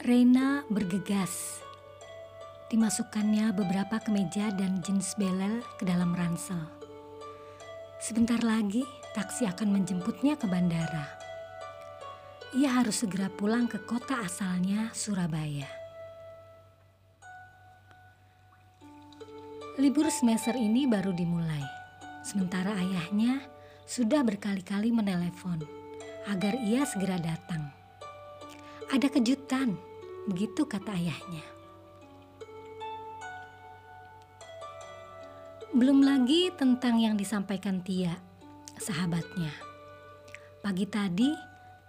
Reina bergegas. Dimasukkannya beberapa kemeja dan jeans belel ke dalam ransel. Sebentar lagi taksi akan menjemputnya ke bandara. Ia harus segera pulang ke kota asalnya, Surabaya. Libur semester ini baru dimulai. Sementara ayahnya sudah berkali-kali menelepon agar ia segera datang. Ada kejutan, begitu kata ayahnya. Belum lagi tentang yang disampaikan Tia, sahabatnya. Pagi tadi,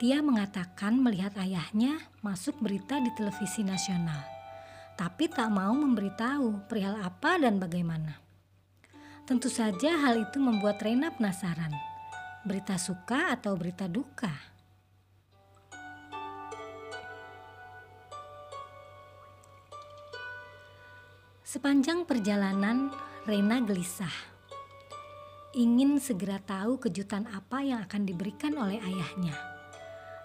Tia mengatakan melihat ayahnya masuk berita di televisi nasional, tapi tak mau memberitahu perihal apa dan bagaimana. Tentu saja hal itu membuat Rena penasaran. Berita suka atau berita duka? Sepanjang perjalanan, Rena gelisah. Ingin segera tahu kejutan apa yang akan diberikan oleh ayahnya.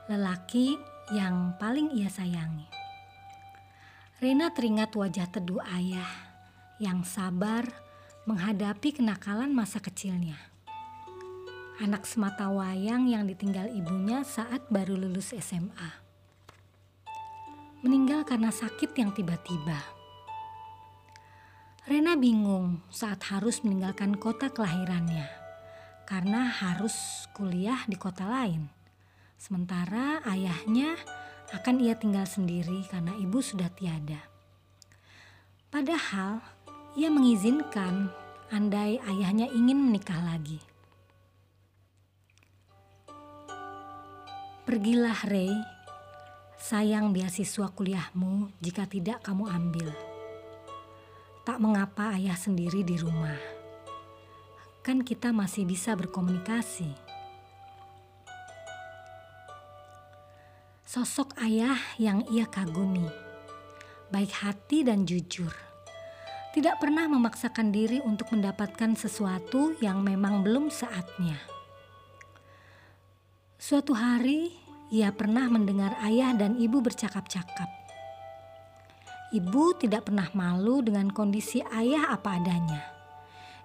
Lelaki yang paling ia sayangi. Rena teringat wajah teduh ayah yang sabar menghadapi kenakalan masa kecilnya. Anak semata wayang yang ditinggal ibunya saat baru lulus SMA. Meninggal karena sakit yang tiba-tiba. Rena bingung saat harus meninggalkan kota kelahirannya karena harus kuliah di kota lain. Sementara ayahnya akan ia tinggal sendiri karena ibu sudah tiada. Padahal ia mengizinkan andai ayahnya ingin menikah lagi. Pergilah Ray, sayang beasiswa kuliahmu jika tidak kamu ambil. Tak mengapa ayah sendiri di rumah. Kan kita masih bisa berkomunikasi. Sosok ayah yang ia kagumi. Baik hati dan jujur. Tidak pernah memaksakan diri untuk mendapatkan sesuatu yang memang belum saatnya. Suatu hari, ia pernah mendengar ayah dan ibu bercakap-cakap. Ibu tidak pernah malu dengan kondisi ayah apa adanya.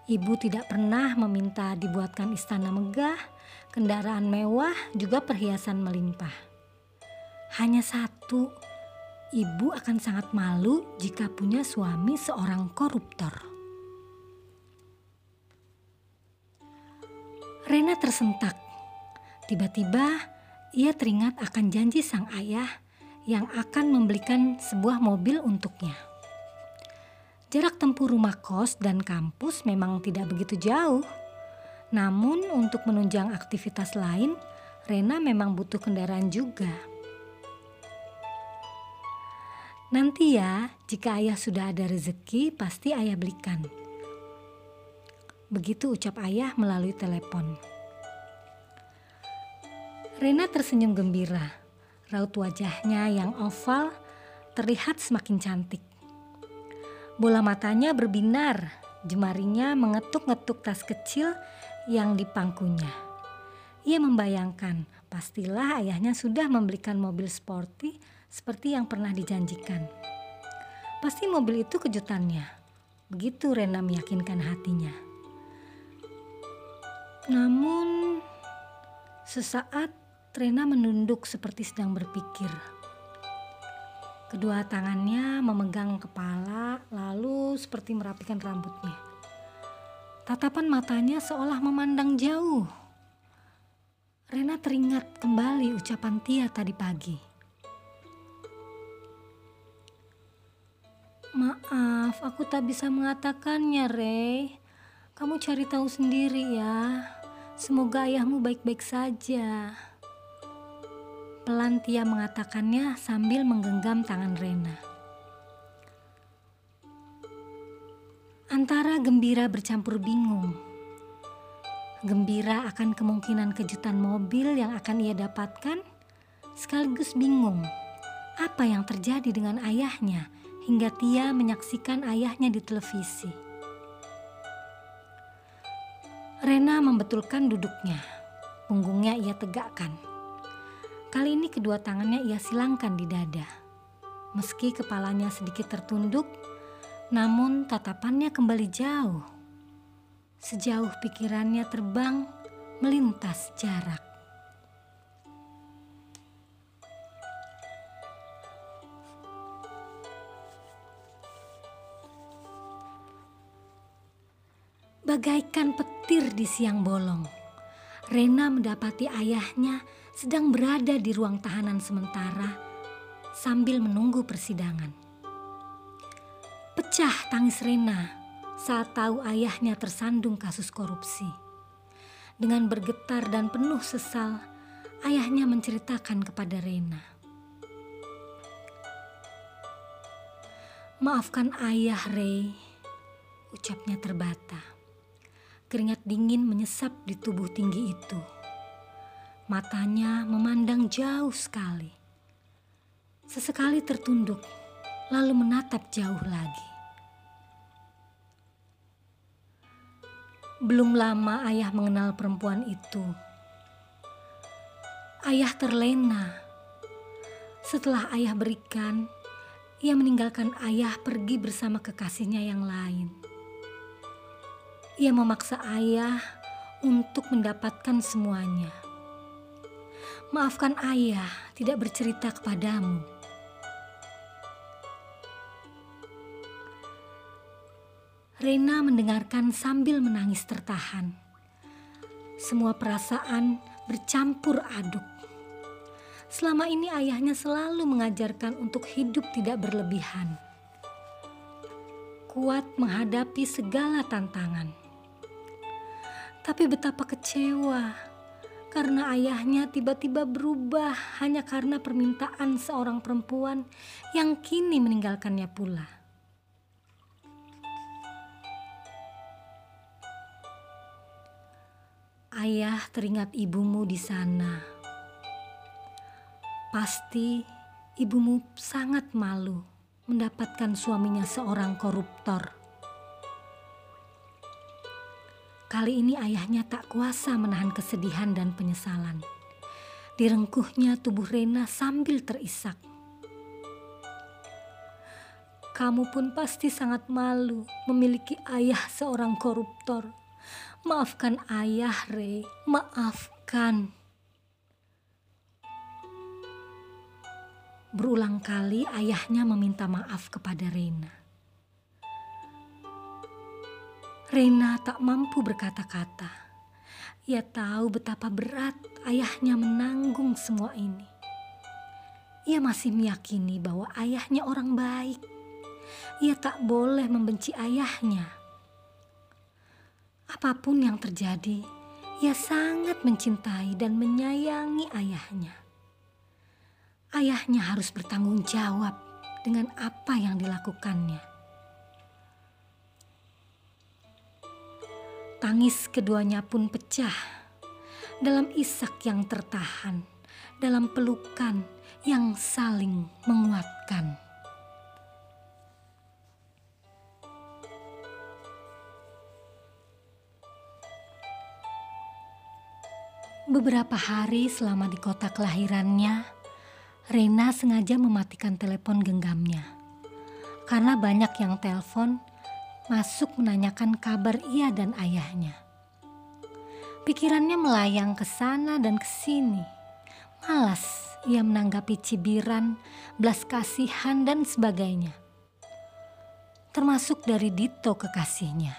Ibu tidak pernah meminta dibuatkan istana megah, kendaraan mewah, juga perhiasan melimpah. Hanya satu, ibu akan sangat malu jika punya suami seorang koruptor. Rena tersentak. Tiba-tiba ia teringat akan janji sang ayah yang akan membelikan sebuah mobil untuknya. Jarak tempuh rumah kos dan kampus memang tidak begitu jauh. Namun untuk menunjang aktivitas lain, Rena memang butuh kendaraan juga. Nanti ya, jika ayah sudah ada rezeki, pasti ayah belikan. Begitu ucap ayah melalui telepon. Rena tersenyum gembira Raut wajahnya yang oval terlihat semakin cantik. Bola matanya berbinar, jemarinya mengetuk-ngetuk tas kecil yang dipangkunya. Ia membayangkan pastilah ayahnya sudah membelikan mobil sporty seperti yang pernah dijanjikan. Pasti mobil itu kejutannya. Begitu Rena meyakinkan hatinya. Namun sesaat Trena menunduk seperti sedang berpikir. Kedua tangannya memegang kepala, lalu seperti merapikan rambutnya. Tatapan matanya seolah memandang jauh. Rena teringat kembali ucapan Tia tadi pagi. Maaf, aku tak bisa mengatakannya, Rey. Kamu cari tahu sendiri ya. Semoga ayahmu baik-baik saja. Pelan Tia mengatakannya sambil menggenggam tangan Rena. Antara gembira bercampur bingung. Gembira akan kemungkinan kejutan mobil yang akan ia dapatkan, sekaligus bingung apa yang terjadi dengan ayahnya hingga Tia menyaksikan ayahnya di televisi. Rena membetulkan duduknya, punggungnya ia tegakkan. Kali ini kedua tangannya ia silangkan di dada. Meski kepalanya sedikit tertunduk, namun tatapannya kembali jauh. Sejauh pikirannya terbang melintas jarak. Bagaikan petir di siang bolong, Rena mendapati ayahnya sedang berada di ruang tahanan sementara sambil menunggu persidangan. Pecah tangis Rena saat tahu ayahnya tersandung kasus korupsi. Dengan bergetar dan penuh sesal, ayahnya menceritakan kepada Rena. Maafkan ayah, Ray, ucapnya terbata. Keringat dingin menyesap di tubuh tinggi itu. Matanya memandang jauh sekali. Sesekali tertunduk, lalu menatap jauh lagi. Belum lama ayah mengenal perempuan itu. Ayah terlena. Setelah ayah berikan, ia meninggalkan ayah pergi bersama kekasihnya yang lain. Ia memaksa ayah untuk mendapatkan semuanya. Maafkan ayah tidak bercerita kepadamu. Rena mendengarkan sambil menangis tertahan. Semua perasaan bercampur aduk. Selama ini ayahnya selalu mengajarkan untuk hidup tidak berlebihan. Kuat menghadapi segala tantangan. Tapi betapa kecewa karena ayahnya tiba-tiba berubah hanya karena permintaan seorang perempuan yang kini meninggalkannya pula. Ayah teringat ibumu di sana. Pasti ibumu sangat malu mendapatkan suaminya seorang koruptor. Kali ini ayahnya tak kuasa menahan kesedihan dan penyesalan. Direngkuhnya tubuh Rena sambil terisak. Kamu pun pasti sangat malu memiliki ayah seorang koruptor. Maafkan ayah, Re. Maafkan. Berulang kali ayahnya meminta maaf kepada Rena. Rena tak mampu berkata-kata. Ia tahu betapa berat ayahnya menanggung semua ini. Ia masih meyakini bahwa ayahnya orang baik. Ia tak boleh membenci ayahnya. Apa pun yang terjadi, ia sangat mencintai dan menyayangi ayahnya. Ayahnya harus bertanggung jawab dengan apa yang dilakukannya. Tangis keduanya pun pecah dalam isak yang tertahan, dalam pelukan yang saling menguatkan. Beberapa hari selama di kota kelahirannya, Rena sengaja mematikan telepon genggamnya. Karena banyak yang telepon masuk menanyakan kabar ia dan ayahnya. Pikirannya melayang ke sana dan ke sini. Malas ia menanggapi cibiran, belas kasihan dan sebagainya. Termasuk dari Dito kekasihnya.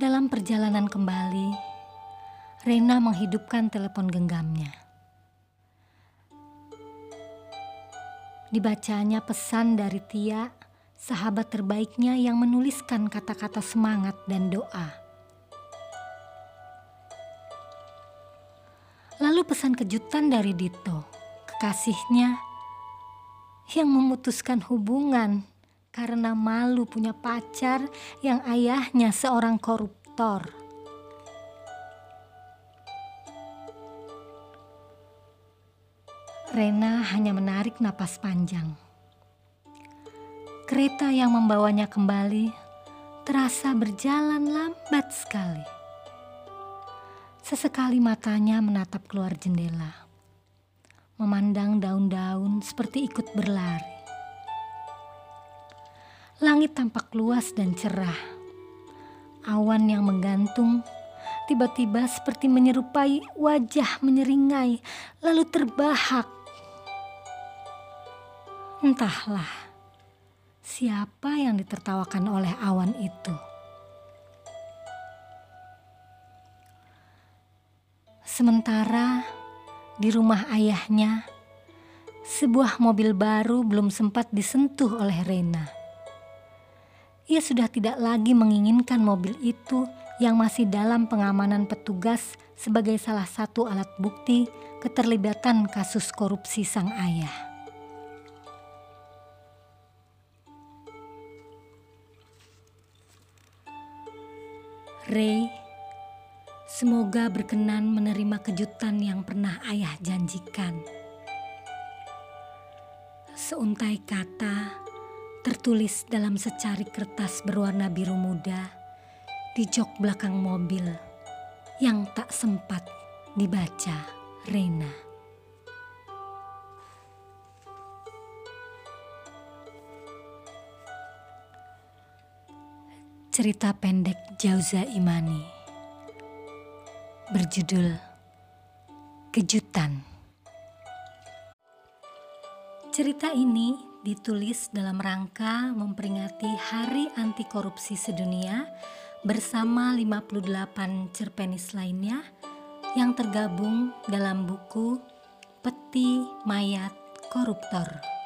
Dalam perjalanan kembali, Rena menghidupkan telepon genggamnya. Dibacanya pesan dari Tia, sahabat terbaiknya yang menuliskan kata-kata semangat dan doa. Lalu pesan kejutan dari Dito, kekasihnya yang memutuskan hubungan karena malu punya pacar yang ayahnya seorang koruptor. Rena hanya menarik napas panjang. Kereta yang membawanya kembali terasa berjalan lambat sekali. Sesekali matanya menatap keluar jendela, memandang daun-daun seperti ikut berlari. Langit tampak luas dan cerah. Awan yang menggantung tiba-tiba seperti menyerupai wajah menyeringai, lalu terbahak. Entahlah siapa yang ditertawakan oleh awan itu. Sementara di rumah ayahnya, sebuah mobil baru belum sempat disentuh oleh Rena. Ia sudah tidak lagi menginginkan mobil itu yang masih dalam pengamanan petugas sebagai salah satu alat bukti keterlibatan kasus korupsi sang ayah. Ray Semoga berkenan menerima kejutan yang pernah ayah janjikan. Seuntai kata tertulis dalam secari kertas berwarna biru muda di jok belakang mobil yang tak sempat dibaca Rena. Cerita pendek Jauza Imani berjudul Kejutan. Cerita ini ditulis dalam rangka memperingati Hari Anti Korupsi Sedunia bersama 58 cerpenis lainnya yang tergabung dalam buku Peti Mayat Koruptor.